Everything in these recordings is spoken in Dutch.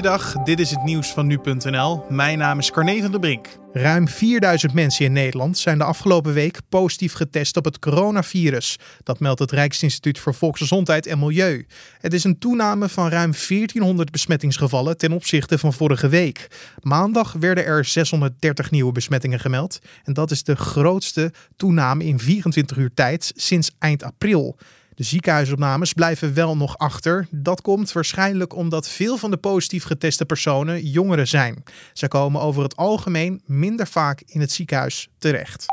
Goeiedag, dit is het nieuws van nu.nl. Mijn naam is Carne van der Brink. Ruim 4000 mensen in Nederland zijn de afgelopen week positief getest op het coronavirus. Dat meldt het Rijksinstituut voor Volksgezondheid en Milieu. Het is een toename van ruim 1400 besmettingsgevallen ten opzichte van vorige week. Maandag werden er 630 nieuwe besmettingen gemeld. En dat is de grootste toename in 24 uur tijd sinds eind april. De ziekenhuisopnames blijven wel nog achter. Dat komt waarschijnlijk omdat veel van de positief geteste personen jongeren zijn. Ze komen over het algemeen minder vaak in het ziekenhuis terecht.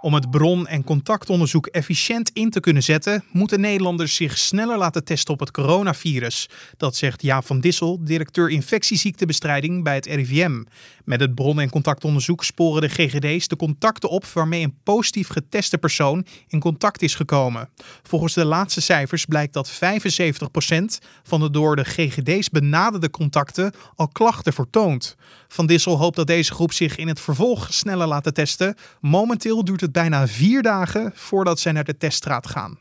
Om het bron- en contactonderzoek efficiënt in te kunnen zetten, moeten Nederlanders zich sneller laten testen op het coronavirus. Dat zegt Jaap van Dissel, directeur infectieziektebestrijding bij het RIVM. Met het bron- en contactonderzoek sporen de GGD's de contacten op waarmee een positief geteste persoon in contact is gekomen. Volgens de laatste cijfers blijkt dat 75% van de door de GGD's benaderde contacten al klachten vertoont. Van Dissel hoopt dat deze groep zich in het vervolg sneller laten testen. Momenteel duurt het bijna vier dagen voordat zij naar de teststraat gaan.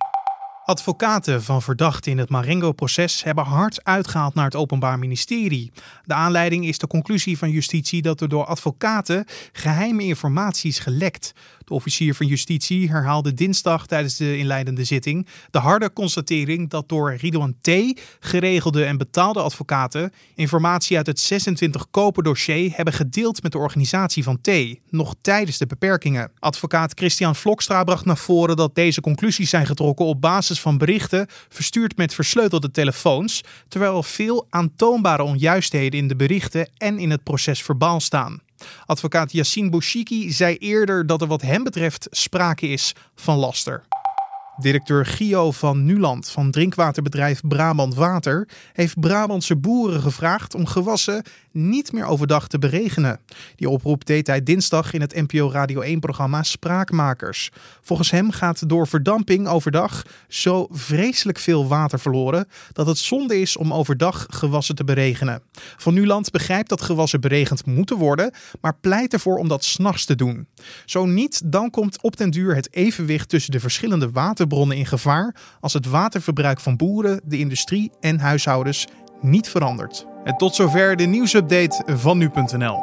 Advocaten van verdachten in het Marengo-proces hebben hard uitgehaald naar het Openbaar Ministerie. De aanleiding is de conclusie van justitie dat er door advocaten geheime informatie is gelekt. De officier van justitie herhaalde dinsdag tijdens de inleidende zitting de harde constatering dat door Ridwan T. geregelde en betaalde advocaten informatie uit het 26 koper dossier hebben gedeeld met de organisatie van T. nog tijdens de beperkingen. Advocaat Christian Vlokstra bracht naar voren dat deze conclusies zijn getrokken op basis van berichten verstuurd met versleutelde telefoons, terwijl veel aantoonbare onjuistheden in de berichten en in het proces verbaal staan. Advocaat Yassine Bouchiki zei eerder dat er wat hem betreft sprake is van laster. Directeur Gio van Nuland van drinkwaterbedrijf Brabant Water heeft Brabantse boeren gevraagd om gewassen niet meer overdag te beregenen. Die oproep deed hij dinsdag in het NPO Radio 1-programma Spraakmakers. Volgens hem gaat door verdamping overdag zo vreselijk veel water verloren dat het zonde is om overdag gewassen te beregenen. Van Nuland begrijpt dat gewassen beregend moeten worden, maar pleit ervoor om dat s'nachts te doen. Zo niet, dan komt op den duur het evenwicht tussen de verschillende waterbronnen in gevaar als het waterverbruik van boeren, de industrie en huishoudens niet verandert. En tot zover de nieuwsupdate van nu.nl.